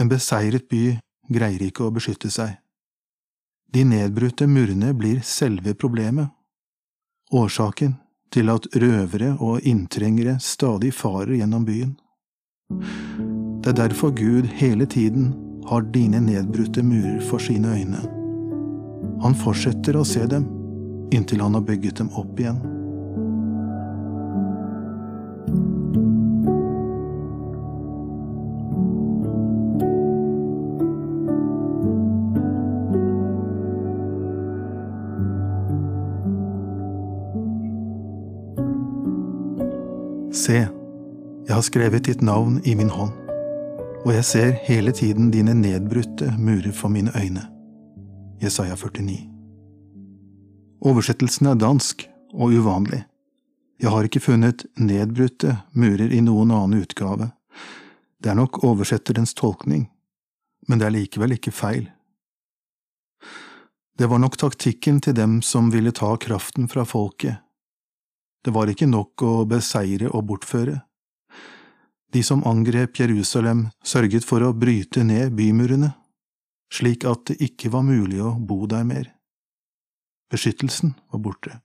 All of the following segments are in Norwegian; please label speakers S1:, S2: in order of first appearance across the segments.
S1: En beseiret by greier ikke å beskytte seg. De nedbrutte murene blir selve problemet, årsaken til at røvere og inntrengere stadig farer gjennom byen. Det er derfor Gud hele tiden har dine nedbrutte murer for sine øyne. Han fortsetter å se dem inntil han har bygget dem opp igjen. Se, jeg har skrevet ditt navn i min hånd, og jeg ser hele tiden dine nedbrutte murer for mine øyne. Jesaja 49 Oversettelsen er dansk og uvanlig. Jeg har ikke funnet nedbrutte murer i noen annen utgave. Det er nok oversetterens tolkning, men det er likevel ikke feil. Det var nok taktikken til dem som ville ta kraften fra folket det var ikke nok å beseire og bortføre. De som angrep Jerusalem, sørget for å bryte ned bymurene, slik at det ikke var mulig å bo der mer. Beskyttelsen var borte.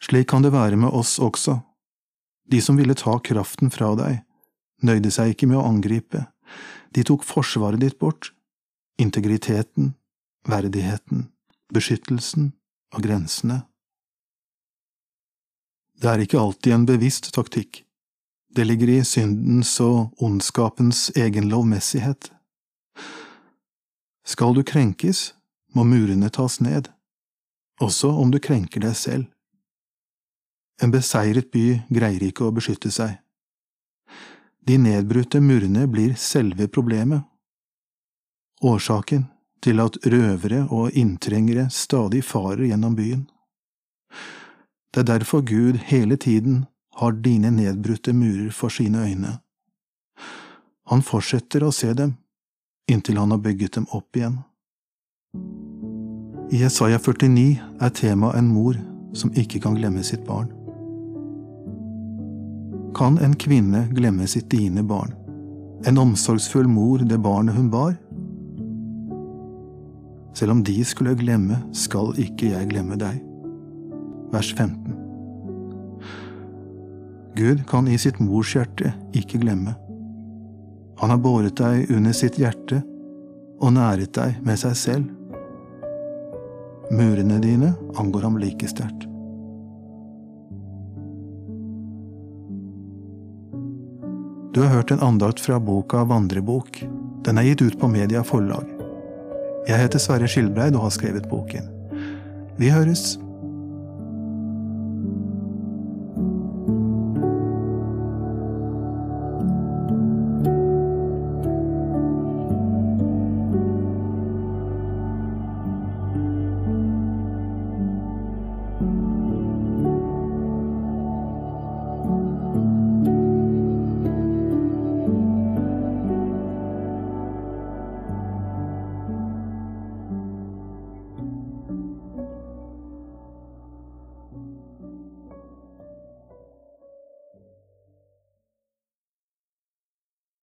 S1: Slik kan det være med oss også. De som ville ta kraften fra deg, nøyde seg ikke med å angripe, de tok forsvaret ditt bort, integriteten, verdigheten, beskyttelsen og grensene. Det er ikke alltid en bevisst taktikk. Det ligger i syndens og ondskapens egen lovmessighet. Skal du krenkes, må murene tas ned, også om du krenker deg selv. En beseiret by greier ikke å beskytte seg. De nedbrutte murene blir selve problemet. Årsaken til at røvere og inntrengere stadig farer gjennom byen. Det er derfor Gud hele tiden har dine nedbrutte murer for sine øyne. Han fortsetter å se dem, inntil han har bygget dem opp igjen. I Jesaja 49 er temaet en mor som ikke kan glemme sitt barn. Kan en kvinne glemme sitt dine barn, en omsorgsfull mor det barnet hun bar? Selv om de skulle glemme, skal ikke jeg glemme deg vers 15. Gud kan i sitt mors hjerte ikke glemme. Han har båret deg under sitt hjerte og næret deg med seg selv. Murene dine angår ham like sterkt. Du har hørt en andakt fra boka Vandrebok. Den er gitt ut på Media Forlag. Jeg heter Sverre Skilbreid og har skrevet boken. Vi høres!